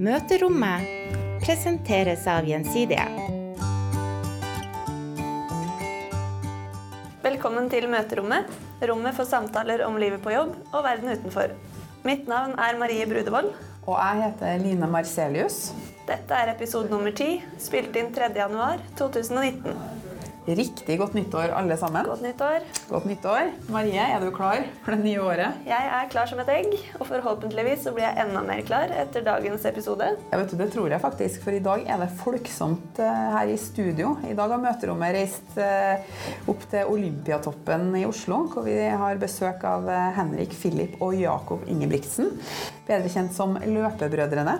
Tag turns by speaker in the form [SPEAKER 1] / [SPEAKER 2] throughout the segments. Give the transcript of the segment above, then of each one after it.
[SPEAKER 1] Møterommet presenteres av Gjensidige.
[SPEAKER 2] Velkommen til Møterommet, rommet for samtaler om livet på jobb og verden utenfor. Mitt navn er Marie Brudevold.
[SPEAKER 3] Og jeg heter Line Marcelius.
[SPEAKER 2] Dette er episode nummer ti, spilt inn 3.1.2019.
[SPEAKER 3] Riktig godt nyttår, alle sammen.
[SPEAKER 2] Godt nyttår.
[SPEAKER 3] Godt nyttår. Marie, er du klar for det nye året?
[SPEAKER 2] Jeg er klar som et egg, og forhåpentligvis så blir jeg enda mer klar etter dagens episode.
[SPEAKER 3] Ja, vet du, Det tror jeg faktisk, for i dag er det folksomt eh, her i studio. I dag har møterommet reist eh, opp til Olympiatoppen i Oslo, hvor vi har besøk av eh, Henrik Philip og Jakob Ingebrigtsen, bedre kjent som Løpebrødrene.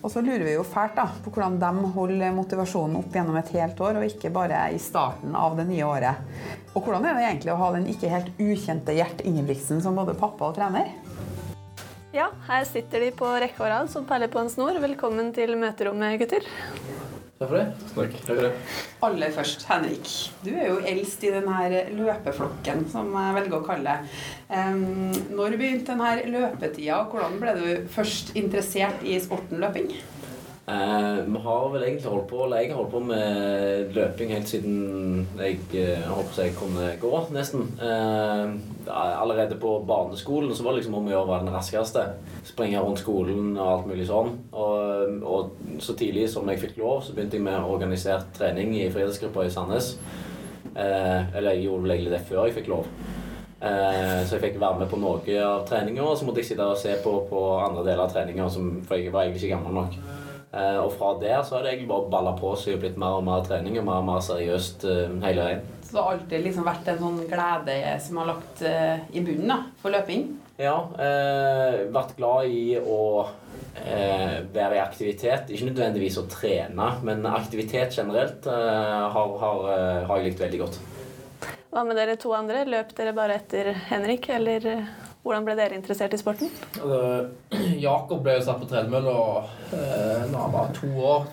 [SPEAKER 3] Og så lurer vi jo fælt da, på hvordan de holder motivasjonen opp gjennom et helt år, og ikke bare i starten av det nye året. Og hvordan er det egentlig å ha den ikke helt ukjente Gjert Ingebrigtsen som både pappa og trener?
[SPEAKER 2] Ja, her sitter de på rekke og rad som perler på en snor. Velkommen til møterommet, gutter.
[SPEAKER 4] Takk for det. Takk. Takk for det.
[SPEAKER 3] Aller først, Henrik. Du er jo eldst i denne løpeflokken, som jeg velger å kalle det. Um, når begynte denne løpetida, og hvordan ble du først interessert i sporten løping?
[SPEAKER 4] Eh, vi har vel egentlig holdt på, eller jeg har holdt på med løping helt siden jeg eh, håper jeg kunne gå, nesten. Eh, allerede på barneskolen så var det liksom om å gjøre å være den raskeste. Springe rundt skolen og alt mulig sånn. Og, og så tidlig som jeg fikk lov, så begynte jeg med organisert trening i friidrettsgruppa i Sandnes. Eh, eller jeg gjorde vel egentlig det før jeg fikk lov. Eh, så jeg fikk være med på noe av treninga, og så måtte jeg sitte og se på, på andre deler av treninga, for jeg var egentlig ikke gammel nok. Eh, og fra der så har det egentlig bare balla på seg og blitt mer og mer trening og mer og mer seriøst eh, hele veien.
[SPEAKER 3] Så det har alltid liksom vært en sånn glede som har lagt eh, i bunnen da, for løping?
[SPEAKER 4] Ja. Eh, vært glad i å eh, være i aktivitet. Ikke nødvendigvis å trene, men aktivitet generelt eh, har, har, har jeg likt veldig godt.
[SPEAKER 2] Hva med dere to andre? Løp dere bare etter Henrik, eller hvordan ble dere interessert i sporten?
[SPEAKER 5] Altså, Jakob ble jo satt på tredemølle eh, da han var to år.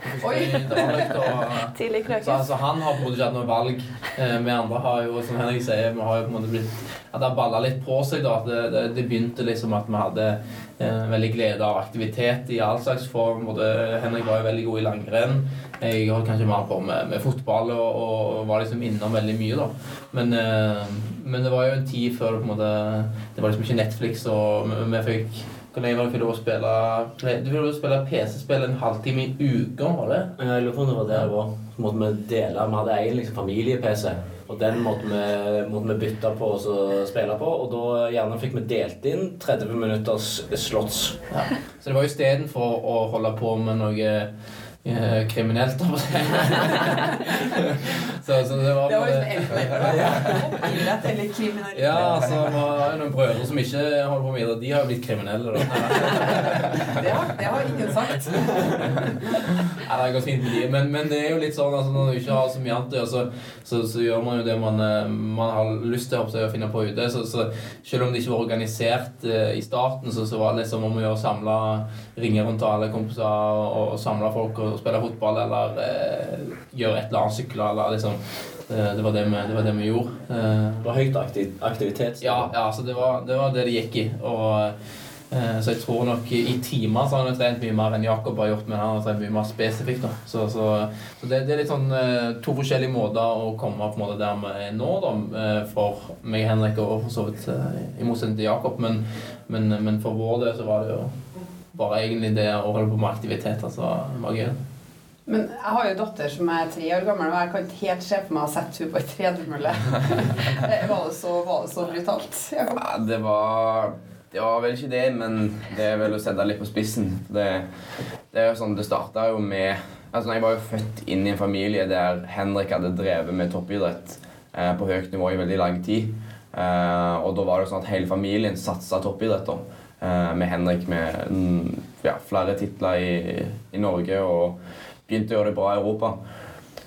[SPEAKER 2] Tidlig krøkes.
[SPEAKER 5] Så altså, han har på en måte ikke hatt noe valg. Eh, vi andre har jo, som Henrik sier, vi har jo på en måte blitt at det har balla litt på seg. da, det, det, det, begynte liksom at vi hadde eh, veldig glede av aktivitet i all slags form. Både Henrik var jo veldig god i langrenn. Jeg holdt kanskje mer på med, med fotball og, og, var liksom innom veldig mye. da. Men, eh, men, det var jo en tid før på en måte, det var liksom ikke Netflix, og vi, vi fikk hvor lenge var det du fikk lov å spille PC-spill en halvtime i uka, var det?
[SPEAKER 4] Jeg lurer på om det var det det var. Så måtte vi dele Vi hadde egen liksom, familie-PC. Og den måtte vi, måtte vi bytte på og spille på. Og da gjerne fikk vi delt inn 30 minutters slots.
[SPEAKER 5] Ja. Så det var istedenfor å holde på med noe Eh, kriminelt, da.
[SPEAKER 3] så, så det var Det var liksom Idrett eller kriminalitet?
[SPEAKER 5] Ja, altså, vi har noen brødre som ikke holder på med idrett. De har jo blitt kriminelle, da.
[SPEAKER 3] det, har, det har ingen sagt.
[SPEAKER 5] Nei, det går fint med de. Men, men, det er jo litt sånn altså, når du ikke har så mye annet å gjøre, så, så, så, gjør man jo det man, eh, man har lyst til å finne på ute. Så, så, selv om det ikke var organisert eh, i starten, så, så var det liksom om å gjøre å samle ringe rundt alle kompiser og, og samle folk. og spille fotball eller eh, gjøre et eller annet, sykle eller liksom det, det, var det, vi, det, var det vi gjorde.
[SPEAKER 4] Eh, det var høyt aktiv, aktivitet?
[SPEAKER 5] Ja, ja så det var, det var det det gikk i. Og, eh, så jeg tror nok i timer så har han trent mye mer enn Jakob har gjort, men han har trent mye mer spesifikt. Da. Så, så, så det, det, er litt sånn eh, to forskjellige måter å komme på en måte der vi er nå, da, eh, for meg Henrik, og for så vidt eh, i motsetning til Jakob. Men, men, men for vår del så var det jo bare egentlig det å holde på med aktiviteter som var gøy.
[SPEAKER 3] Men jeg har jo en datter som er tre år gammel, og jeg kan ikke helt se for meg å sette henne på ei tredemølle. var, det så, var det så brutalt?
[SPEAKER 6] Ja, det var det var vel ikke det, men det er vel å sette deg litt på spissen. Det, det er jo sånn, det starta jo med altså Jeg var jo født inn i en familie der Henrik hadde drevet med toppidrett eh, på høyt nivå i veldig lang tid. Eh, og da var det sånn at hele familien satsa toppidrett. Eh, med Henrik med mm, ja, flere titler i, i Norge. og begynte å gjøre det bra i Europa.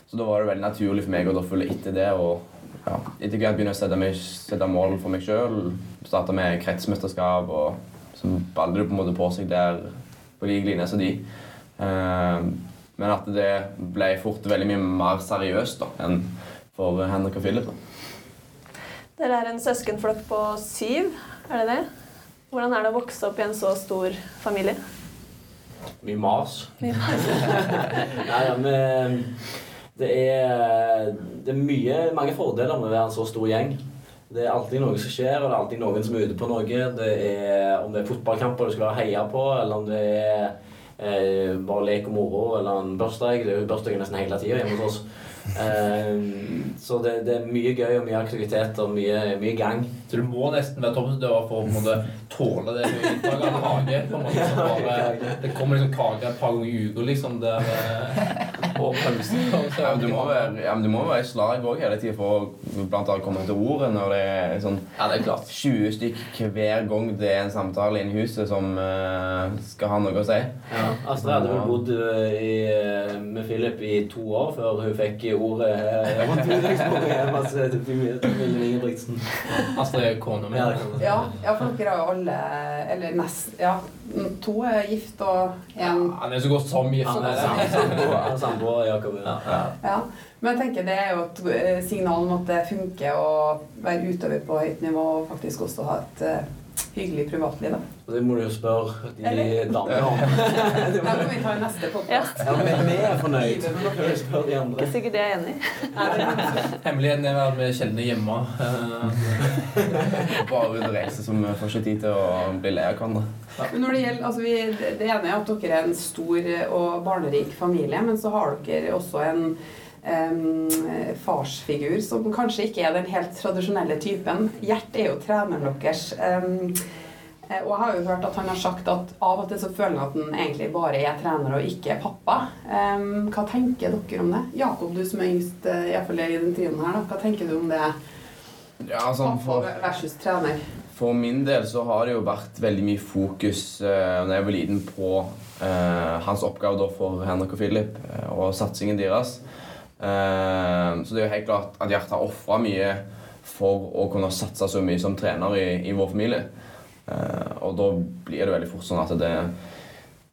[SPEAKER 6] Så da var det veldig naturlig for meg å følge etter det. og ja, Etter hvert begynne å sette, meg, sette mål for meg sjøl. Starte med kretsmesterskap. og Så baller det på en måte på seg der på lik linje som de. Uh, men at det ble fort veldig mye mer seriøst da, enn for Henrik og Philip.
[SPEAKER 2] Dere er en søskenflokk på syv, er det det? Hvordan er det å vokse opp i en så stor familie?
[SPEAKER 4] Mye mas. Nei, ja, men det er, det er mye, mange fordeler med å være en så stor gjeng. Det er alltid noe som skjer, og det er alltid noen som er ute på noe. Det er, om det er fotballkamper du skal være heia på, eller om det er eh, bare lek og moro, eller en bursdag. Det er jo bursdager nesten hele tida hjemme hos oss. Eh, så det, det, er mye gøy og mye aktivitet og mye, mye gang.
[SPEAKER 5] Så du må nesten være toppidrettsutøver for å på en måte, tåle det høye inntaket av kake? Det kommer liksom kake et par ganger i uka, liksom, der, eh, og pølse.
[SPEAKER 6] Ja, men du må være, ja, men du må være i slag òg hele tida for å blant annet komme til ordet når det er sånn
[SPEAKER 5] Ja, det er klart.
[SPEAKER 6] 20 stykk hver gang det er en samtale inne i huset som uh, skal ha noe å si.
[SPEAKER 4] Ja, Astrid hadde vel bodd eh, i, med Philip i to år før hun fikk ordet Ingebrigtsen.
[SPEAKER 5] Astrid er kona mi.
[SPEAKER 4] Ja.
[SPEAKER 3] Ja, ja, for dere har jo alle Eller nest Ja, to er gift og én
[SPEAKER 5] Han er så godt som gift.
[SPEAKER 4] Han er
[SPEAKER 5] er-
[SPEAKER 4] samboer, er Jakob. Ja.
[SPEAKER 5] Ja.
[SPEAKER 3] Ja. Men jeg tenker det er jo et eh, signal om at det funker å være utøver på høyt nivå og faktisk også ha et eh, hyggelig privatliv. Da.
[SPEAKER 4] Og Det må du jo spørre de
[SPEAKER 3] Eller?
[SPEAKER 4] damene om.
[SPEAKER 3] Det kan vi ta i neste podkast.
[SPEAKER 4] Ja, ja, vi er fornøyd. Jeg spørre de andre.
[SPEAKER 2] Ikke sikkert de er enig.
[SPEAKER 5] Hemmeligheten er at vi sjelden er hjemme. Eh,
[SPEAKER 6] Bare ut og reise, så vi får ikke tid til å bli lei av hverandre.
[SPEAKER 3] Men når det gjelder, altså vi, det ene er at dere er en stor og barnerik familie, men så har dere også en em, farsfigur som kanskje ikke er den helt tradisjonelle typen. Gjert er jo treneren deres. eh, og jeg har jo hørt at han har sagt at av og til så føler han at han egentlig bare er trener og ikke er pappa. Um, hva tenker dere om det? Jakob, du som er yngst, iallfall i den trioen her, da. hva tenker du om det?
[SPEAKER 6] Ja, sånn for...
[SPEAKER 3] Pappa versus trener.
[SPEAKER 6] For min del så har det jo vært veldig mye fokus eh, når jeg var liten på eh, hans oppgave for Henrik og Philip eh, og satsingen deres. Eh, så det er jo helt klart at Gjert har ofra mye for å kunne satse så mye som trener i, i vår familie. Eh, og da blir det veldig fort sånn at det,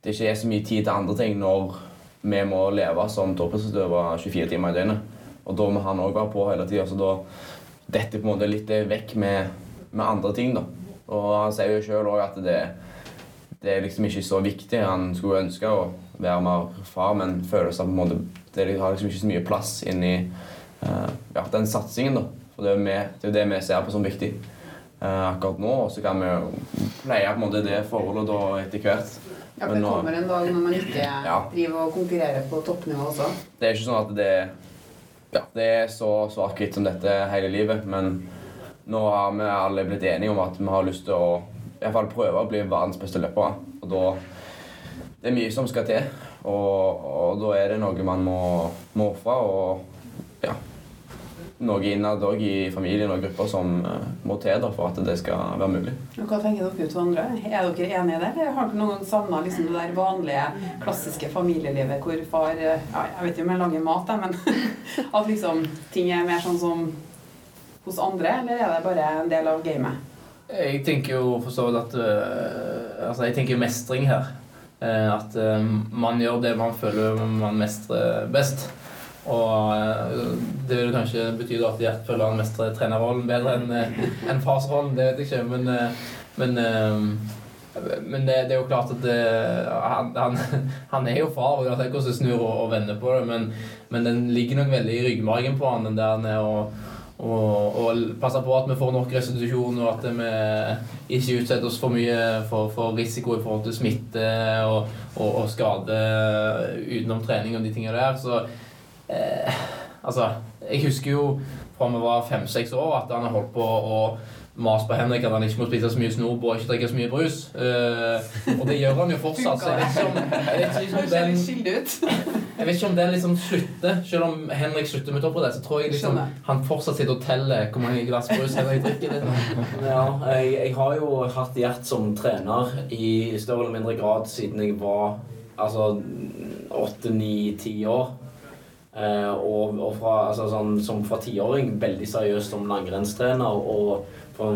[SPEAKER 6] det ikke er så mye tid til andre ting når vi må leve som toppidrettsutøvere 24 timer i døgnet. Og da må han òg være på hele tida. Så da detter på en måte litt vekk med, med andre ting. da. Og han sier jo sjøl òg at det, det er liksom ikke så viktig. Han skulle ønske å være mer far, men følelser på en måte Det har liksom ikke så mye plass inni uh, ja, den satsingen. da. For det er jo det er det vi ser på som viktig uh, akkurat nå. Og så kan vi jo pleie på en måte det forholdet da etter hvert.
[SPEAKER 3] Ja, for det
[SPEAKER 6] nå-
[SPEAKER 3] kommer en dag når man ikke
[SPEAKER 6] Ja.
[SPEAKER 3] driver og konkurrerer på toppnivå også.
[SPEAKER 6] Det er ikke sånn at det, ja, det er så svart-hvitt som dette hele livet, men nå har vi alle blitt enige om at vi har lyst til å i hvert fall prøve å bli verdens beste løpere. Og da Det er mye som skal til, og, og da er det noe man må, må ofre. Og ja Noe innad òg i familien og grupper som eh, må til da, for at det skal være mulig.
[SPEAKER 3] Og Hva tenker dere to andre? Er dere enige i det? Eller har dere noen gang savna liksom det der vanlige, klassiske familielivet hvor far eh, ja, Jeg vet ikke om jeg lager mat, jeg, men at liksom ting er mer sånn som hos andre, eller er det bare en del av gamet?
[SPEAKER 5] Jeg tenker jo for så vidt at øh, Altså, jeg tenker mestring her. Eh, at øh, man gjør det man føler man mestrer best. Og øh, det vil kanskje bety at Gjert føler han mestrer trenerrollen bedre enn en farsrollen. Det vet jeg ikke, men, men men det, det er jo klart at det, han, han, han er jo far, og uansett hvordan du snur og, og vender på det, men, men den ligger nok veldig i ryggmargen på han, den der med å og, og passe på at vi får nok restitusjon, og at vi ikke utsetter oss for mye for, for risiko i forhold til smitte og, og, og skade utenom trening og de tingene der. Så eh, altså Jeg husker jo fra vi var fem-seks år at han har holdt på å mase på Henrik at han ikke må spise så mye snob og ikke drikke så mye brus. Uh, og det gjør han jo fortsatt. Så jeg vet ikke om, jeg vet ikke om den
[SPEAKER 3] ut.
[SPEAKER 5] jeg vet ikke om den liksom slutter. Selv om Henrik slutter med toppidrett, så tror jeg liksom han fortsatt sitter og teller hvor mange glass brus Henrik drikker. Liksom.
[SPEAKER 4] Ja, jeg, jeg har jo hatt Gjert som trener i større eller mindre grad siden jeg var altså åtte, ni, ti år. Uh, og, og fra, altså, sånn, som fra tiåring veldig seriøs som langrennstrener. Og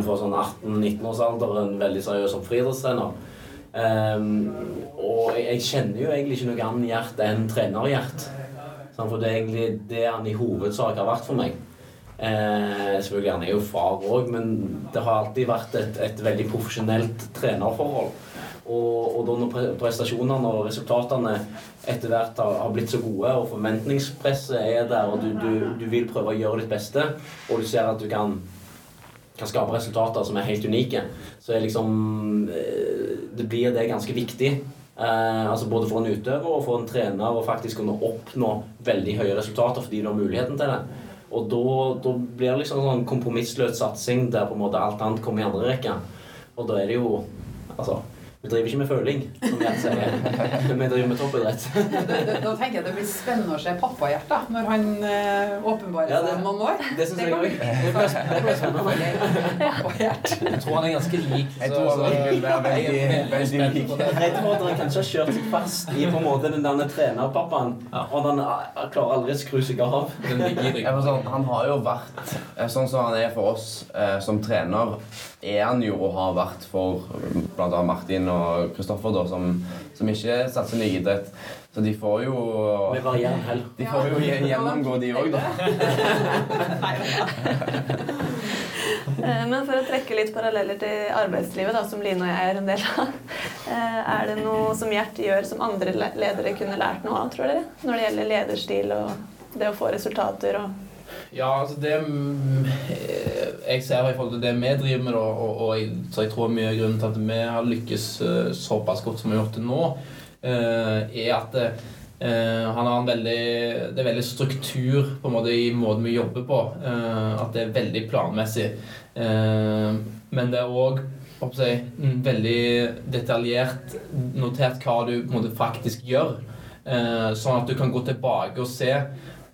[SPEAKER 4] for, sånn 18-19-årsalderen veldig seriøs som friidrettstrener. Um, og jeg, kjenner jo egentlig ikke noe annet hjert enn trenerhjert. For det er egentlig det han i hovedsak har vært for meg. Eh, selvfølgelig han er jo far òg, men det har alltid vært et, et veldig profesjonelt trenerforhold. Og, og da når prestasjonene og resultatene etter hvert har, har blitt så gode, og forventningspresset er der, og du, du, du vil prøve å gjøre ditt beste, og du ser at du kan kan skape resultater som er helt unike, så er liksom eh, Det blir det ganske viktig. Eh, altså Både for en utøver og for en trener å faktisk kunne oppnå veldig høye resultater fordi du har muligheten til det. Og da, blir det liksom sånn kompromissløs satsing der på en måte alt annet kommer i andre rekke. Og da er det jo Altså vi driver ikke med føling, som Jens sier. Vi driver med toppidrett.
[SPEAKER 3] Da tenker jeg det blir spennende å se pappahjertet når han eh, åpenbarer
[SPEAKER 4] Ja, det-
[SPEAKER 3] seg om noen år.
[SPEAKER 4] Det syns jeg òg. Det blir spennende.
[SPEAKER 5] Jeg tror han er ganske lik.
[SPEAKER 6] Jeg tror han
[SPEAKER 5] er
[SPEAKER 6] veldig lik.
[SPEAKER 4] Jeg tror at dere kanskje har kjørt seg fast i på en måte den der trenerpappaen, og han ah, klarer aldri å skru seg av.
[SPEAKER 6] Sånn, han har jo vært eh, sånn som han er for oss eh, som trener, er han jo og har vært for bl.a. Martin og Kristoffer, da, som, som ikke satser like idrett. Så de får jo
[SPEAKER 4] Med varierende hell.
[SPEAKER 6] De får jo gjennomgå, de òg, da.
[SPEAKER 2] Eh, Men for å trekke litt paralleller til arbeidslivet, da, som Line og jeg er en del av, eh, er det noe som Gjert gjør som andre ledere kunne lært noe av, tror dere? Når det gjelder lederstil og det å få resultater og
[SPEAKER 5] Ja, altså det eh, jeg ser i forhold til det vi driver med, da, og, og jeg, så jeg tror mye av grunnen til at vi har lykkes eh, såpass godt som vi har gjort det nå, eh, er at han har en veldig, det er veldig struktur på en måte i måten vi jobber på. at det er veldig planmessig. Men det er òg veldig detaljert notert hva du på en måte faktisk gjør. Sånn at du kan gå tilbake og se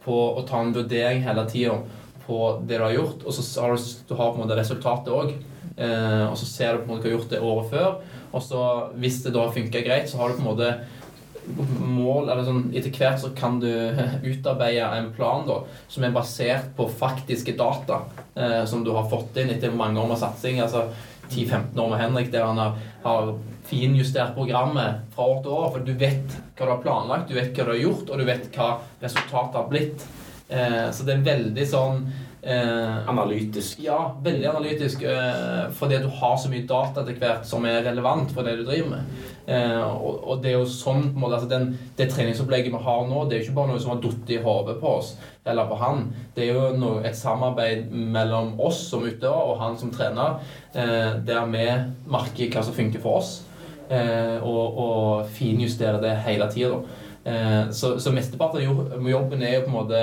[SPEAKER 5] på å ta en vurdering hele tida på det du har gjort, og så har du, på en måte resultatet òg. Eh, og så ser du på en måte hva du har gjort det året før, og så hvis det da funker greit, så har du på en måte mål eller sånn, Etter hvert så kan du utarbeide en plan da, som er basert på faktiske data eh, som du har fått inn etter mange år med satsing. altså 10-15 år med Henrik der han har, har finjustert programmet fra år til år. For du vet hva du har planlagt, du vet hva du har gjort, og du vet hva resultatet har blitt. Eh, så det er veldig sånn eh,
[SPEAKER 4] Analytisk.
[SPEAKER 5] ja, veldig analytisk. Eh, fordi du har så mye data etter hvert som er relevant for det du driver med. Eh, og, og det er jo sånn på en måte, altså den, Det treningsopplegget vi har nå, det er jo ikke bare noe som har falt i hodet på oss eller på han. Det er jo noe, et samarbeid mellom oss som utøver og han som trener, eh, der vi merker hva som funker for oss, og, og finjustere det hele tida. Eh, så, så mesteparten av jobben er jo på en måte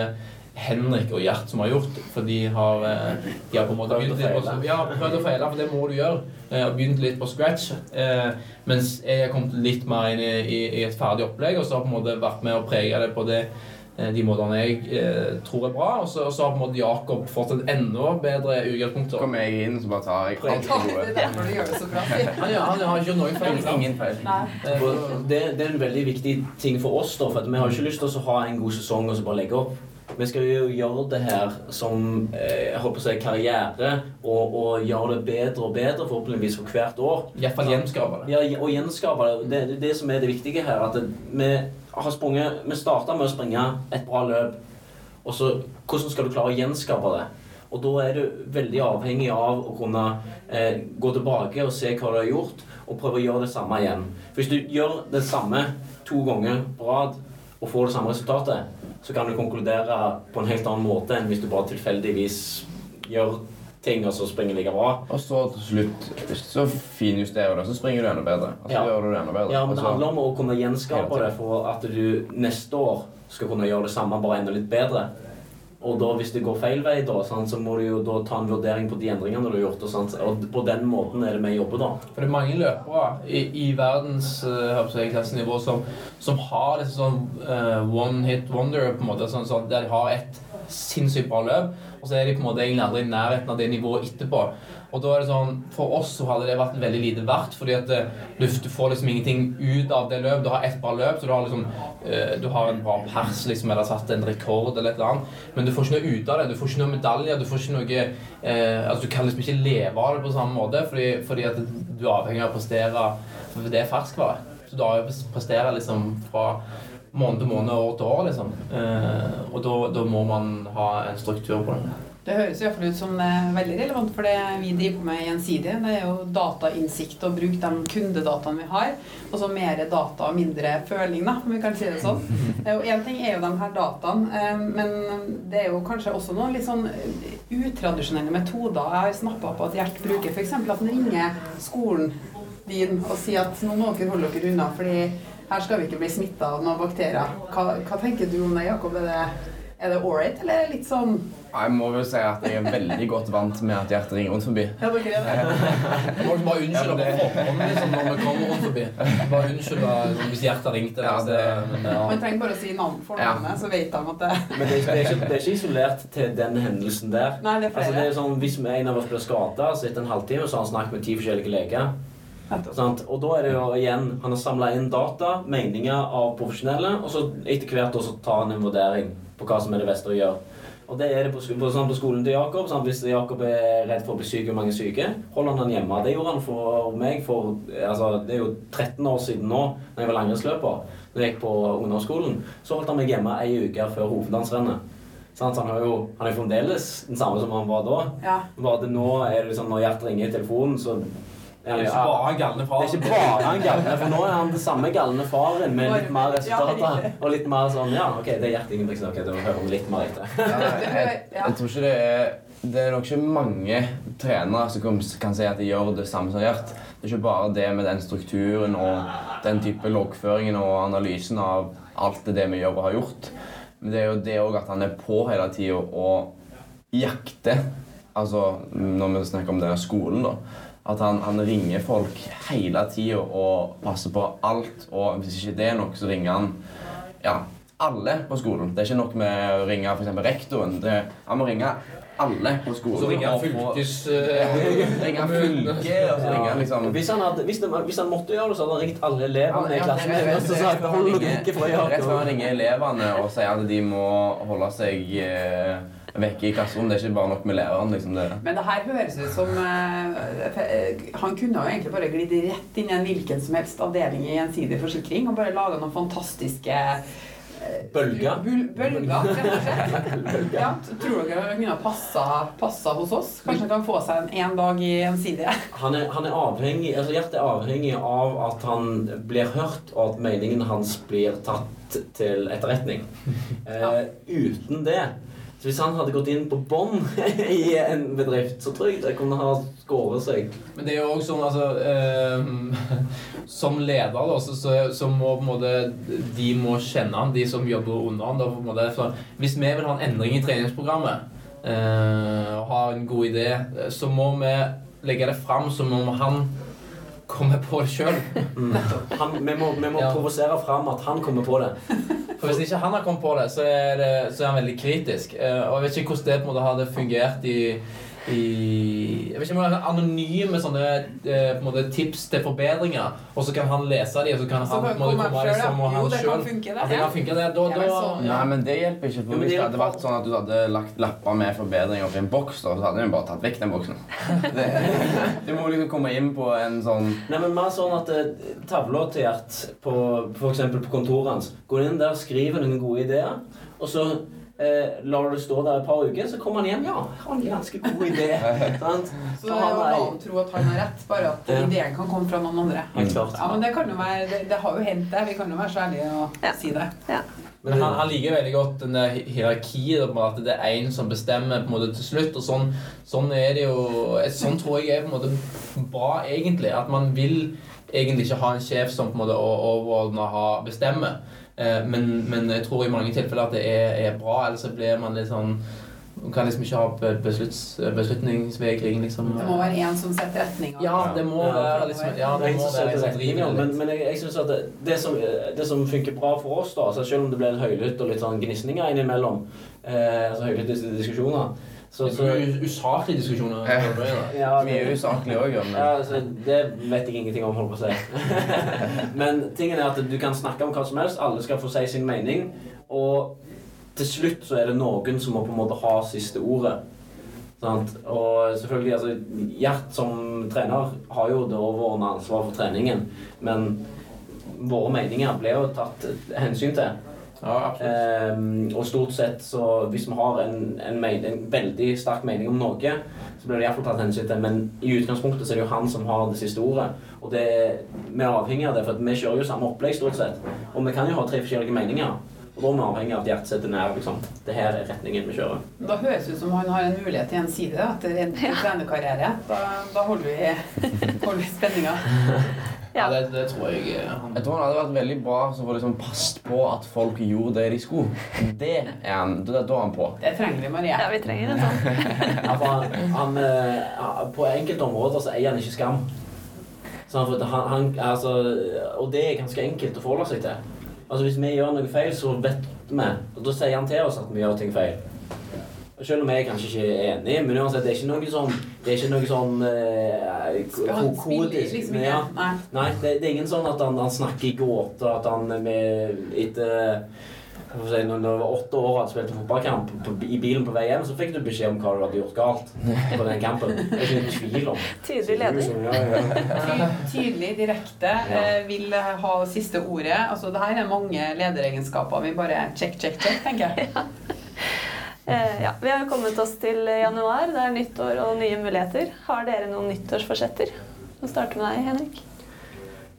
[SPEAKER 5] Henrik og Gjert som har gjort, for de har, eh, de har på en måte begynt litt på, ja, prøvd å feile, for det må du gjøre. Jeg begynt litt på scratch, eh, mens jeg har kommet litt mer inn i, i, et ferdig opplegg, og så har på en måte vært med å prege det på det, eh, de måtene jeg eh, tror er bra, og så, og så har på en måte Jakob fått et enda bedre utgangspunkt.
[SPEAKER 6] Kommer jeg inn, så bare tar jeg alt det
[SPEAKER 3] det er
[SPEAKER 6] gode.
[SPEAKER 3] derfor du gjør det så bra.
[SPEAKER 5] Han, han har ikke noen feil.
[SPEAKER 6] Ingen feil.
[SPEAKER 5] Eh,
[SPEAKER 4] Det, det er en veldig viktig ting for oss, da, for at vi har ikke lyst til å ha en god sesong og så bare legge opp. Vi skal jo gjøre det her som eh, jeg håper å si, karriere, og, og gjøre det bedre og bedre, forhåpentligvis for hvert år.
[SPEAKER 5] Iallfall gjenskape det.
[SPEAKER 4] Ja, og gjenskape det. Det er det som er det viktige her. At det, vi har sprunget Vi starta med å springe et bra løp. Og så hvordan skal du klare å gjenskape det? Og da er du veldig avhengig av å kunne eh, gå tilbake og se hva du har gjort, og prøve å gjøre det samme igjen. For hvis du gjør det samme to ganger på rad og får det samme resultatet, så kan du konkludere på en helt annen måte enn hvis du bare tilfeldigvis gjør ting og så springer like bra.
[SPEAKER 6] Og så til slutt så finjusterer du det, så springer du enda bedre. Og så
[SPEAKER 4] Ja.
[SPEAKER 6] gjør du det enda bedre.
[SPEAKER 4] Ja, men
[SPEAKER 6] Og
[SPEAKER 4] Det handler om å kunne gjenskape det for at du neste år skal kunne gjøre det samme, bare enda litt bedre. Og da, hvis det går feil vei, da, sant, så må du jo da ta en vurdering på de endringene du har gjort. Og, sant, og på den måten er det vi jobber, da.
[SPEAKER 5] For det er mange løpere i, i verdens uh, klassenivå som, som har disse sånn uh, one hit wonder, på en måte, sånn, sånn, der de har et sinnssykt bra løp, og så er de på en måte egentlig aldri i nærheten av det nivået etterpå. Og da er det sånn, For oss så hadde det vært veldig lite verdt, fordi at eh, du, du får liksom ingenting ut av det løpet. Du har ett bra løp, så du har liksom eh, du har en bra pers liksom, eller satt en rekord, eller et eller annet, men du får ikke noe ut av det. Du får ikke noe medaljer. Du får ikke noe eh, altså Du kan liksom ikke leve av det på samme måte, fordi, fordi at du er avhengig av å prestere for Det er ferskvare. Så du har jo prestere liksom fra måned til måned, år til år, liksom. Eh, og da, da må man ha en struktur på det.
[SPEAKER 3] Det høres i hvert fall ut som det er veldig relevant for det vi driver på med gjensidig. Det er jo datainnsikt og bruk de kundedataene vi har. Og så mer data og mindre føling, da, om vi kan si det sånn. Én ting er jo de her dataene, eh, men det er jo kanskje også noen litt sånn utradisjonelle metoder. Jeg har snappa på at Gjert bruker f.eks. at han ringer skolen din og sier at nå må dere holde dere unna, fordi her skal vi ikke bli smitta av noen bakterier. Hva, hva tenker du om det, Jakob? Er det, er det ålreit, eller er det litt sånn
[SPEAKER 6] Jeg må vel si at jeg er veldig godt vant med at hjertet ringer rundt forbi.
[SPEAKER 3] Ja, det er det?
[SPEAKER 5] Bare unnskylde
[SPEAKER 6] Ja,
[SPEAKER 5] på forhånd liksom, når vi kommer rundt forbi. Bare unnskylde liksom, hvis hjertet ringte.
[SPEAKER 6] Ja, det-
[SPEAKER 5] men, ja.
[SPEAKER 3] Man trenger bare å si navn for navnet, så vet de at det
[SPEAKER 4] Men det er, ikke, det, er ikke, det er ikke isolert til den hendelsen der.
[SPEAKER 3] Nei, det er
[SPEAKER 4] Altså, det
[SPEAKER 3] flere.
[SPEAKER 4] er sånn, hvis en av oss blir skada, så etter en halvtime så har han snakket med ti forskjellige leger. Og da er det jo igjen Han har samla inn data, meninger av profesjonelle, og så etter hvert også tar han en vurdering på hva som er det beste å gjøre. Og det er det på, på, på skolen til Jakob. Sant? Hvis Jakob er redd for å bli syk og mange syke, holder han han hjemme. Det gjorde han for meg for altså, Det er jo 13 år siden nå, da jeg var langrennsløper. Når jeg gikk på ungdomsskolen, så holdt han meg hjemme ei uke før hovedlandsrennet. Sånn, Så han er jo han er fremdeles den samme som han var da.
[SPEAKER 3] Ja.
[SPEAKER 4] Bare det nå er det liksom, når hjertet ringer i telefonen, så
[SPEAKER 5] Det er ikke bare en galne
[SPEAKER 4] det
[SPEAKER 5] far.
[SPEAKER 4] er ikke bare han galne, for nå er han det samme galne faren med litt mer resultater. Og litt mer sånn Ja, OK, det er Gjert Ingebrigtsen. Ok, da hører vi litt mer etter.
[SPEAKER 6] Jeg, jeg tror ikke det er Det er nok ikke mange trenere som kan- si at de gjør det samme som Gjert. Det er ikke bare det med den strukturen og den type loggføringen og analysen av alt det, det vi gjør og har gjort. Men det er jo det òg at han er på hele tida og jakter. Altså når vi snakker om denne skolen, da. At han, han ringer folk hele tida og passer på alt. Og hvis ikke det er nok, så ringer han ja, alle på skolen. Det er ikke nok med å ringe f.eks. rektoren. Det, han må ringe alle på skolen.
[SPEAKER 5] Så ringer han fylkes... Eh,
[SPEAKER 6] ringer fylke, og så ringer han liksom
[SPEAKER 4] Hvis han, hadde, hvis, det, hvis han måtte gjøre det, så hadde han ringt alle elevene i klassen.
[SPEAKER 6] Ja, rett- før han ringer- han ringer elevene og sier at de må holde seg eh, vekke i klasserommet. Det er ikke bare nok med læreren. liksom det.
[SPEAKER 3] Men det her høres ut som eh, Han kunne jo egentlig bare glidd rett inn i en hvilken som helst avdeling i Gjensidig forsikring og bare laga noen fantastiske uh,
[SPEAKER 4] Bølger.
[SPEAKER 3] Bølger, rett og slett. Ja, tror dere han kunne ha passa, passa hos oss? Kanskje han kan få seg en, én dag i Gjensidige?
[SPEAKER 4] Han er, han er avhengig altså Gjert er avhengig av at han blir hørt, og at meningen hans blir tatt til etterretning. Eh, uten det så Hvis han hadde gått inn på bånn i en bedrift, så tror jeg det kunne ha skåret seg.
[SPEAKER 5] Men det er jo også sånn, altså eh, Som leder, da, så, så, så må på en måte de må kjenne han, de som jobber under han. Da, på en måte, for hvis vi vil ha en endring i treningsprogrammet eh, og ha en god idé, så må vi legge det fram som om han kommer på det sjøl.
[SPEAKER 4] Mm. vi må, vi må
[SPEAKER 5] Ja.
[SPEAKER 4] provosere fram at han kommer på det.
[SPEAKER 5] For hvis ikke han har kommet på det, så er, det, så er han veldig kritisk. Eh, og jeg vet ikke hvordan det på en måte hadde fungert i, i Jeg vet ikke om det er anonyme sånne eh, på en måte, tips til forbedringer, og så kan han lese de, og så kan
[SPEAKER 3] Så
[SPEAKER 5] han på en måte
[SPEAKER 3] komme selv,
[SPEAKER 5] liksom, og
[SPEAKER 3] Jo,
[SPEAKER 5] han
[SPEAKER 3] det kan
[SPEAKER 5] selv-
[SPEAKER 3] funke, det.
[SPEAKER 5] At det kan funke, det. Da, da,
[SPEAKER 3] så-
[SPEAKER 6] Nei, men det hjelper ikke. For Hvis
[SPEAKER 4] det
[SPEAKER 6] hadde vært sånn at du hadde lagt lapper med forbedringer oppi en boks, da, så hadde vi bare tatt vekk den boksen. Det, du må liksom komme inn på en sånn
[SPEAKER 4] Nei, men mer sånn at eh, tavla til Gjert f.eks. på kontoret hans Går inn der, skriver noen gode ideer, og så eh, lar du det stå der et par uker, så kommer han hjem. Ja, han har en ganske god idé. sant?
[SPEAKER 3] Så det er jo
[SPEAKER 4] er-
[SPEAKER 3] han tro at han har rett, bare at
[SPEAKER 4] Ja.
[SPEAKER 3] ideen kan komme fra noen andre.
[SPEAKER 4] Mm.
[SPEAKER 3] Ja, men det kan jo være Det, det har jo hendt, det. Vi kan jo være så ærlige og
[SPEAKER 2] Ja.
[SPEAKER 3] si det.
[SPEAKER 5] Men han, han liker veldig godt den der hierarkiet, at det er én som bestemmer på en måte til slutt. og Sånn, sånn er det jo Sånn tror jeg er på en måte bra, egentlig. At man vil egentlig ikke ha en sjef som på en måte overordna bestemmer. Eh, men, men jeg tror i mange tilfeller at det er, er bra, ellers så blir man litt sånn Man kan liksom ikke ha besluts, beslutningsvegring, liksom.
[SPEAKER 3] Det må være én som setter retninga.
[SPEAKER 5] Ja, det må
[SPEAKER 4] Ja.
[SPEAKER 5] være liksom Ja,
[SPEAKER 4] Det
[SPEAKER 5] må være
[SPEAKER 4] liksom
[SPEAKER 5] en driver
[SPEAKER 4] men, men jeg, jeg synes at det, det, som, det som funker bra for oss, da, altså selv om det blir høylytt og litt sånn gnisninger innimellom, eh, altså høylytte dis- diskusjoner så, så,
[SPEAKER 5] usaklige diskusjoner.
[SPEAKER 4] ja,
[SPEAKER 6] Mye usaklig òg, ja.
[SPEAKER 4] Ja, altså, det vet jeg ingenting om, holder på å si. Men tingen er at du kan snakke om hva som helst, alle skal få si sin mening, og til slutt så er det noen som må på en måte ha siste ordet. Sant? Og selvfølgelig, altså, Gjert som trener har jo det overordna ansvaret for treningen, men våre meninger blir jo tatt hensyn til.
[SPEAKER 5] Ja.
[SPEAKER 4] Ehm, og stort sett så hvis vi har en, en, men, en veldig sterk mening om noe, så blir det iallfall tatt hensyn til. Men i utgangspunktet så er det jo han som har det siste ordet. Og det, vi er avhengig av det, for at vi kjører jo samme opplegg stort sett. Og vi kan jo ha tre forskjellige meninger. Og da er vi avhengig av at hjertet sitter nær. liksom. Det her er retningen vi kjører.
[SPEAKER 3] Da høres det ut som han har en mulighet til en side etter en trenerkarriere. Da, da holder vi, holder vi spenninga.
[SPEAKER 5] Ja, det, det tror jeg eh, han
[SPEAKER 6] Jeg tror han hadde vært veldig bra som får liksom passet på at folk gjorde det de skulle. Det er han, da er han på.
[SPEAKER 3] Det trenger vi, Maria.
[SPEAKER 2] Ja, vi trenger det sånn.
[SPEAKER 4] Ja, for han, han, eh, på enkelte områder så eier han ikke skam. Han, han, altså, og det er ganske enkelt å forholde seg til. Altså Hvis vi gjør noe feil, så vet vi, og da sier han til oss at vi gjør ting feil. Selv om jeg kanskje ikke er enig, men uansett, det er ikke noe sånn Det er ikke noe sånn eh,
[SPEAKER 3] han spille
[SPEAKER 4] kodisk
[SPEAKER 3] liksom ikke?
[SPEAKER 4] ja.
[SPEAKER 3] Nei.
[SPEAKER 4] Nei, det, det er ingen sånn at han, han snakker i gåter, at han med etter si, Når du var åtte år og hadde spilt fotballkamp på, i bilen på vei hjem, så fikk du beskjed om hva du hadde gjort galt på den kampen. Det er ikke en tvil om.
[SPEAKER 2] Tydelig leder.
[SPEAKER 4] Ja, ja.
[SPEAKER 3] Ty- Tydelig, direkte,
[SPEAKER 4] Ja.
[SPEAKER 3] eh, vil ha siste ordet. Altså, det her er mange lederegenskaper. Vi bare check, check, check, tenker jeg.
[SPEAKER 2] Eh, ja, vi har jo kommet oss til januar. Det er nyttår og nye muligheter. Har dere noen nyttårsforsetter? Vi starter med deg, Henrik.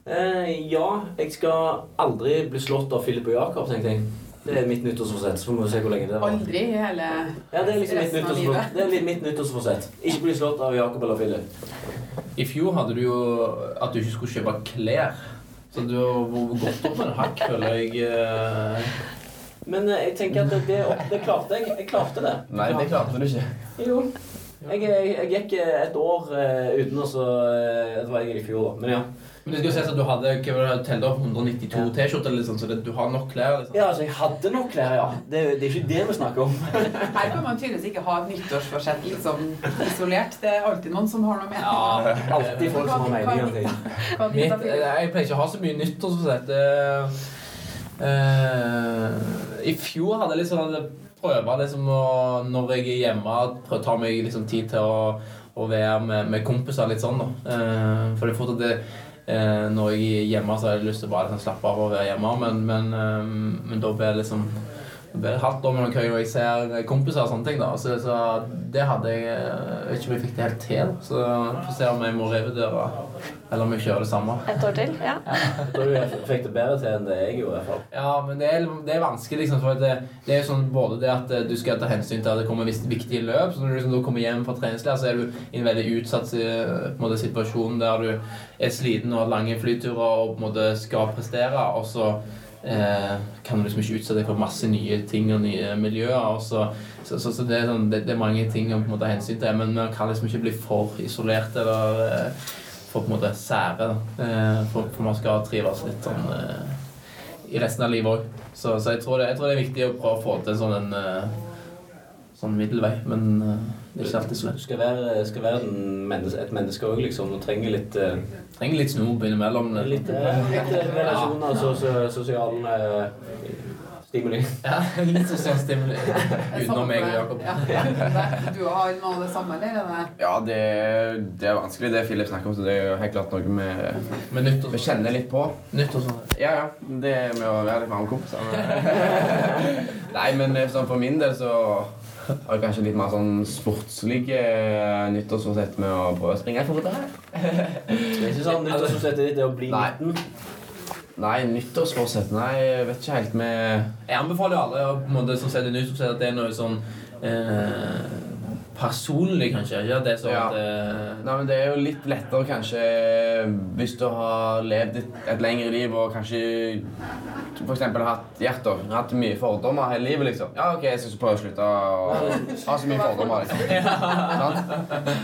[SPEAKER 4] Eh, ja, jeg skal aldri bli slått av Philip og Jakob, tenkte jeg. Det er mitt nyttårsforsett. Så får vi se hvor lenge det var.
[SPEAKER 3] Aldri i hele
[SPEAKER 4] Ja, det er liksom mitt
[SPEAKER 3] av
[SPEAKER 4] nyttårsforsett.
[SPEAKER 3] livet.
[SPEAKER 4] Det er mitt nyttårsforsett. Ikke bli slått av Jakob eller Philip.
[SPEAKER 5] I fjor hadde du jo at du ikke skulle kjøpe klær. Så du har gått opp med en hakk, føler jeg. Eh.
[SPEAKER 4] Men eh, jeg tenker at det, det, det klarte jeg. Jeg klarte det.
[SPEAKER 6] Nei, det klarte du ikke.
[SPEAKER 4] Jo. Jeg, jeg, jeg gikk eh, et år eh, uten å så eh, Det var jeg i fjor. Men ja.
[SPEAKER 5] Men det skal jo sies at du hadde hva var det, telt opp 192
[SPEAKER 4] Ja.
[SPEAKER 5] T-skjorter, eller sånn, så det, du har nok klær. liksom.
[SPEAKER 4] Ja, altså, jeg hadde nok klær, ja. Det, det er ikke det vi snakker om.
[SPEAKER 3] Her kan man tydeligvis ikke ha et nyttårsforsett liksom isolert. Det er alltid noen som har noe med.
[SPEAKER 5] Ja,
[SPEAKER 4] Alltid folk som har om ting.
[SPEAKER 5] Eh, jeg pleier ikke å ha så mye nyttårsforsett. Uh, eh, I fjor hadde jeg liksom prøvd liksom å, når jeg er hjemme, prøve å ta meg liksom tid til å, å være med, med kompiser litt sånn. da. Eh, for det er fort at det, eh, når jeg er hjemme, så har jeg lyst til å bare liksom, slappe av og være hjemme, men, men, eh, men da blir det liksom det blir halvt år mellom jeg ser kompiser og sånne ting. da, Så, så det hadde jeg eh, Jeg vet ikke om jeg fikk det helt til. Så får se om jeg må revurdere, eller om jeg kjører det samme.
[SPEAKER 2] Et år til? Ja.
[SPEAKER 4] Tror du fikk det bedre til enn det jeg gjorde. i hvert fall.
[SPEAKER 5] Ja, men det er, det er vanskelig. liksom, for det, det er jo sånn både det at eh, du skal ta hensyn til at det kommer visst viktige løp. så Når du liksom, da kommer hjem fra treningsleir, så er du i en veldig utsatt eh, på en måte, situasjon der du er sliten og har lange flyturer og på en måte skal prestere. og så eh, kan liksom ikke utsette deg for masse nye ting og nye miljøer. Så, så, så, så det, er sånn, det, det er mange ting å på en måte hensyn til, men man kan liksom ikke bli for isolert eller eh, for på en måte sære. Eh, for, for man skal trives litt sånn eh, i resten av livet òg. Så, jeg, tror det, jeg tror det er viktig å prøve å få til sånn, en, eh, sånn middelvei. Men eh, det er ikke alltid så
[SPEAKER 4] Du skal være, skal være en mennes, et menneske òg, liksom. Du trenger litt
[SPEAKER 5] Trenger litt snop innimellom.
[SPEAKER 4] Litt, eh, litt eh, relasjoner, så, så, sosial eh, stimuli.
[SPEAKER 5] Ja, litt sosial stimuli utenom meg og Jakob.
[SPEAKER 3] Ja. Du har noe av det samme, eller? er
[SPEAKER 6] Ja, det, det er vanskelig det Philip snakker om, så det er jo helt klart noe vi,
[SPEAKER 5] med nytt
[SPEAKER 6] vi kjenner litt på.
[SPEAKER 5] Nytt og sånt.
[SPEAKER 6] Ja, ja. Det med å være litt med andre kompiser. Nei, men sånn for min del så har jeg kanskje litt mer sånn sportslige nyttårsforsett med å prøve å springe fortere.
[SPEAKER 4] Det er ikke sånn nyttårsforsettet ditt er å bli
[SPEAKER 6] Nei.
[SPEAKER 4] 19.
[SPEAKER 6] Nei, nyttårsforsett Nei, jeg vet ikke helt med
[SPEAKER 5] Jeg anbefaler jo alle å på en måte, som setter det nytt, som sier at det er noe sånn eh, personlig, kanskje. Ikke det er sånn
[SPEAKER 6] Ja.
[SPEAKER 5] at eh,
[SPEAKER 6] Nei, men Det er jo litt lettere kanskje hvis du har levd et, et lengre liv og kanskje for eksempel hatt hjerter. Hatt mye fordommer hele livet, liksom. Ja, ok, jeg skal prøve å slutte å ha så mye fordommer. liksom.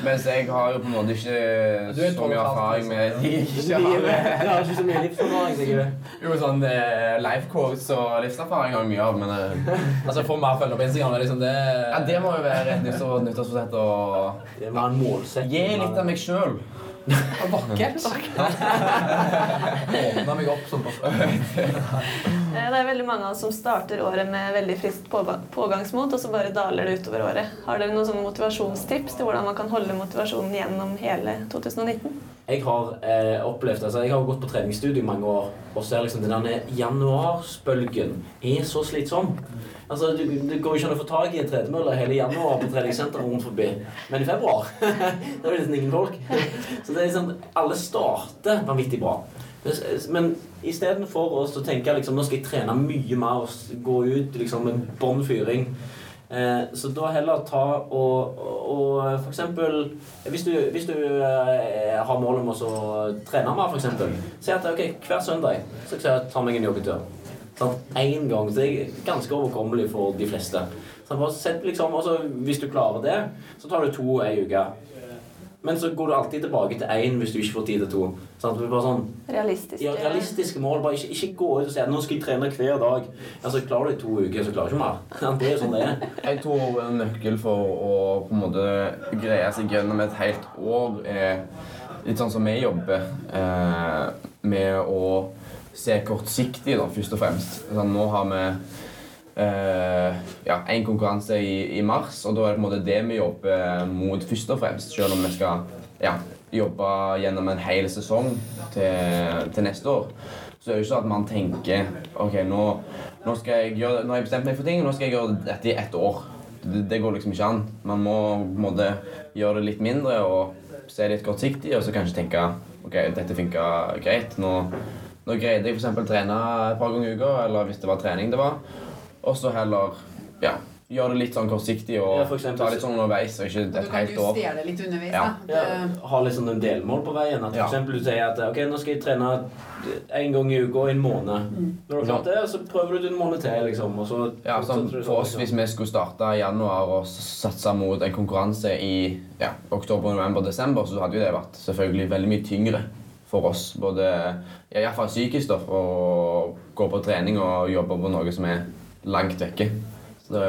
[SPEAKER 6] Mens jeg har jo på en måte ikke så mye erfaring med livet.
[SPEAKER 4] Du
[SPEAKER 6] har,
[SPEAKER 4] ikke så mye livserfaring, sikkert?
[SPEAKER 6] Jo, sånn eh, life quotes og livserfaring har jeg mye av, men eh,
[SPEAKER 5] Altså, få mer følgere på Instagram. er Liksom, det,
[SPEAKER 6] ja, det må jo være et nyttår- nyttårsforsett å
[SPEAKER 4] Det var en målsetting.
[SPEAKER 6] gi litt av meg sjøl.
[SPEAKER 3] Og vakkert.
[SPEAKER 5] Åpna meg opp.
[SPEAKER 2] Eh, Det er veldig mange av oss som starter året med veldig friskt pågangsmot, og så bare daler det utover året. Har dere noen sånne motivasjonstips til hvordan man kan holde motivasjonen gjennom hele 2019?
[SPEAKER 4] Jeg har eh, opplevd, altså jeg har gått på treningsstudio i mange år og ser liksom den januarsbølgen er så slitsom. Altså, du, Det går jo ikke an å få tak i en tredemølle hele januar på treningssenteret rundt forbi. Men i februar da er det nesten ingen folk. Så det er liksom, alle starter vanvittig bra. Men istedenfor å tenke liksom, nå skal jeg trene mye mer og gå ut liksom, med bånn fyring Eh, så da heller ta og, og, eksempel Hvis du, hvis du eh, har mål om å trene mer, eksempel Si at ok, hver søndag så skal jeg ta meg en joggetur. Sånn, Én gang. Så det er ganske overkommelig for de fleste. Så sett liksom, også, Hvis du klarer det, så tar du to ei uke. Men så går du alltid tilbake til én hvis du ikke får tid til to. Sånn, bare sånn
[SPEAKER 2] Realistiske
[SPEAKER 4] ja, realistiske mål. Bare ikke, ikke gå ut og si at nå skal jeg trene hver dag. Altså, Klarer du det i to uker, så klarer du ikke mer. Det er jo sånn det er.
[SPEAKER 6] Jeg tror en nøkkel for å på en måte greie seg gjennom et helt år er litt sånn som vi jobber, eh, med å se kortsiktig, da, først og fremst. Sånn, nå har vi Uh, ja, en konkurranse i, i mars, og da er det på en måte det vi jobber mot først og fremst, selv om vi skal ja, jobbe gjennom en hel sesong til, til neste år. Så er det jo ikke sånn at man tenker ok, nå, nå, gjøre, nå har jeg bestemt meg for ting, nå skal jeg gjøre dette i ett år. Det, det går liksom ikke an. Man må på en måte gjøre det litt mindre og se litt kortsiktig, og så kanskje tenke ok, dette funka greit. Nå, nå greide jeg f.eks. trene et par ganger i uka, eller hvis det var trening det var. Og så heller ja, gjøre det litt sånn kortsiktig og
[SPEAKER 4] Ja, eksempel-
[SPEAKER 6] ta litt sånn underveis, og ikke
[SPEAKER 3] Du
[SPEAKER 6] et
[SPEAKER 3] kan
[SPEAKER 6] helt år.
[SPEAKER 3] justere det litt underveis.
[SPEAKER 6] Ja.
[SPEAKER 3] da.
[SPEAKER 4] Ja, ha litt sånn en delmål på veien. At for
[SPEAKER 6] Ja.
[SPEAKER 4] eksempel du sier at ok, nå skal jeg trene en gang i uka i en måned. Når du har klart det, så prøver du det en måned til. liksom. Og så
[SPEAKER 6] Ja, sånn, for oss,
[SPEAKER 4] sånn,
[SPEAKER 6] Hvis vi skulle starte i januar og satse mot en konkurranse i ja, oktober, november, desember, så hadde jo det vært selvfølgelig veldig mye tyngre for oss. Både iallfall psykisk, da, å gå på trening og jobbe på noe som er langt vekke. Så det,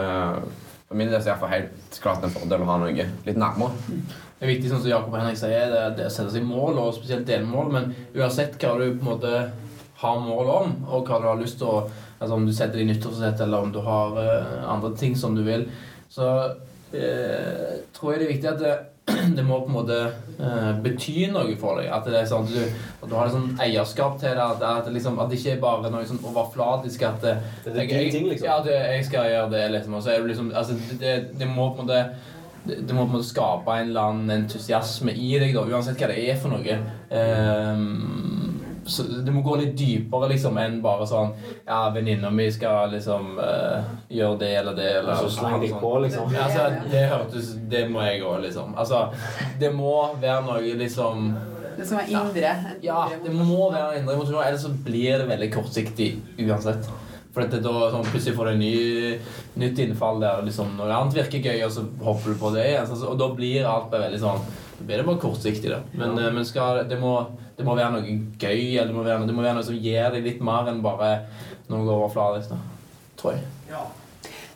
[SPEAKER 6] for min del er det iallfall helt klart en fordel å ha noe litt nærmere.
[SPEAKER 5] Det er viktig, sånn som Jakob Henrik sier, det, det å sette seg mål, og spesielt delmål. Men uansett hva du på en måte har mål om, og hva du har lyst til å altså Om du setter deg nyttårsforsett, eller om du har uh, andre ting som du vil, så uh, tror jeg det er viktig at det, det må på en måte uh, bety noe for deg. At det er sånn at du, at du har et sånn eierskap til det. At, at, det liksom, at det ikke er bare noe sånn overflatisk at det,
[SPEAKER 4] Det er
[SPEAKER 5] jeg,
[SPEAKER 4] ting, liksom.
[SPEAKER 5] Ja, det, jeg skal gjøre det, liksom. Og så er du liksom altså, det, det, det må på en måte det, det må på en måte skape en eller annen entusiasme i deg, da, uansett hva det er for noe. Ehm, så det må gå litt dypere liksom, enn bare sånn Ja, venninna mi skal liksom uh, gjøre det eller det. Eller,
[SPEAKER 4] Og så sleng deg
[SPEAKER 5] sånn.
[SPEAKER 4] på, liksom.
[SPEAKER 5] Ja, altså, det hørtes Det må jeg òg, liksom. Altså, det må være noe liksom
[SPEAKER 3] Det som er indre.
[SPEAKER 5] Ja, det må være indre motivasjon, ellers så blir det veldig kortsiktig uansett. For at det da sånn, plutselig får du en ny, nytt innfall der liksom, noe annet virker gøy, og så hopper du på det igjen. Og da blir alt bare veldig sånn blir det bare kortsiktig, da. Men, ja. men skal, det, må, det må være noe gøy, eller det må være, det må være noe som gir deg litt mer enn bare noe overfladisk, da. Tror jeg.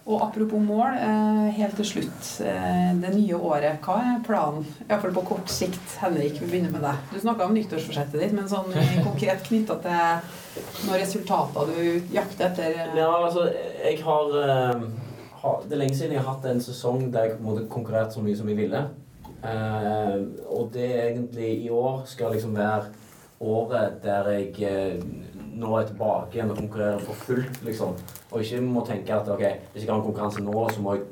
[SPEAKER 3] Og apropos mål, eh, helt til slutt. eh, Det nye året, hva er planen? Iallfall på kort sikt. Henrik, vi begynner med deg. Du snakka om nyttårsforsettet ditt, men sånn eh, konkret knytta til noen resultater du jakter etter. eh,
[SPEAKER 4] Ja, altså, jeg har, eh, Det er lenge siden jeg har hatt en sesong der jeg konkurrerte så mye som jeg ville. Eh, og det egentlig i år skal liksom være året der jeg eh, nå er tilbake igjen og konkurrerer for fullt, liksom. Og ikke må tenke at ok, hvis jeg har en konkurranse nå, så, må jeg,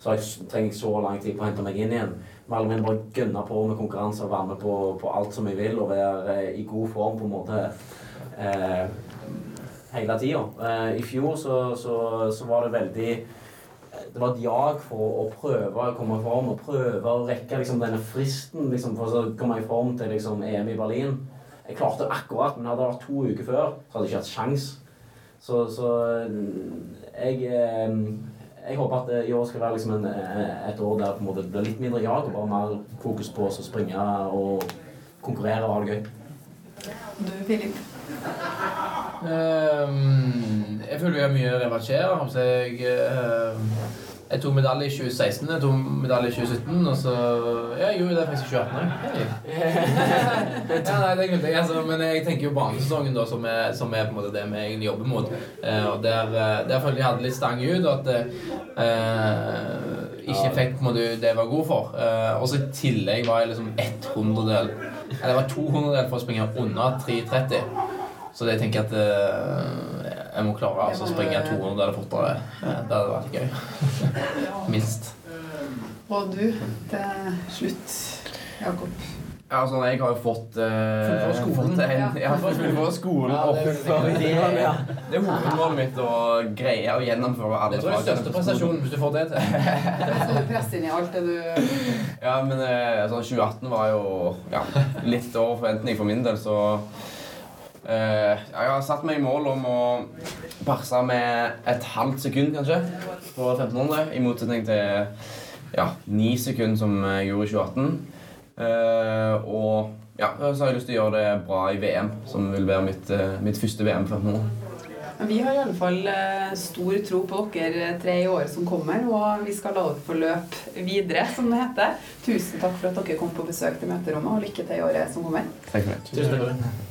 [SPEAKER 4] så jeg, trenger jeg så lang tid på å hente meg inn igjen. Men alle mine bare gønne på med konkurranse og være med på, på alt som jeg vil, og være eh, i god form på en måte. Eh, hele tida. Eh, I fjor så, så, så var det veldig Det var et jag for å prøve å komme i form og prøve å rekke liksom, denne fristen liksom, for å komme i form til liksom, EM i Berlin. Jeg klarte det akkurat, men hadde det vært to uker før, så hadde jeg ikke hatt sjans. Så, så jeg, eh, jeg håper at i år skal være liksom en, et år der det på en måte blir litt mindre jag og bare mer fokus på å springe og konkurrere og ha det gøy.
[SPEAKER 3] Du, Filip?
[SPEAKER 5] Ehm, jeg føler vi har mye å revansjere. Jeg, ehm, Jeg tok medalje i 2016, jeg tok medalje i 2017, og så Ja, gjorde det faktisk i 2018 òg. ja, nei, det glemte jeg, altså, men jeg tenker jo banesesongen, da, som er, som er på en måte det vi egentlig jobber mot. Eh, og der, eh, der følte jeg hadde litt stang ut, og at eh, ikke fikk på en måte det jeg var god for. Eh, og så i tillegg var jeg liksom ett hundredel Eller det var to hundredel for å springe under 3.30. Så jeg tenker at eh, jeg må klare altså, å springe 200 eller fortere. Eh, Det hadde vært gøy. Minst.
[SPEAKER 3] Og du, til slutt, Jakob.
[SPEAKER 6] Ja, altså, jeg har jo fått uh,
[SPEAKER 5] Fullføre skolen.
[SPEAKER 6] En, ja, fått fullføre skolen.
[SPEAKER 5] Ja, det er
[SPEAKER 6] og for det, er hovedmålet mitt å greie å gjennomføre alle
[SPEAKER 5] Det tror jeg er største prestasjonen hvis du får det til.
[SPEAKER 3] Du presser inn i alt det du
[SPEAKER 6] Ja, men eh, altså, 2018 var jo ja, litt over forventning for min del, så eh, Jeg har satt meg i mål om å parse med et halvt sekund, kanskje, på 1500, i motsetning til ja, ni sekunder som jeg gjorde i 2018. Eh, og ja, så har jeg lyst til å gjøre det bra i VM, som vil være mitt, eh, mitt første VM på 1500.
[SPEAKER 3] Vi har i alle fall eh, stor tro på dere tre i året som kommer, og vi skal la dere få løpe videre, som det heter. Tusen takk for at dere kom på besøk til møterommet, og lykke til i året som kommer.
[SPEAKER 6] Takk for det.
[SPEAKER 5] Tusen takk.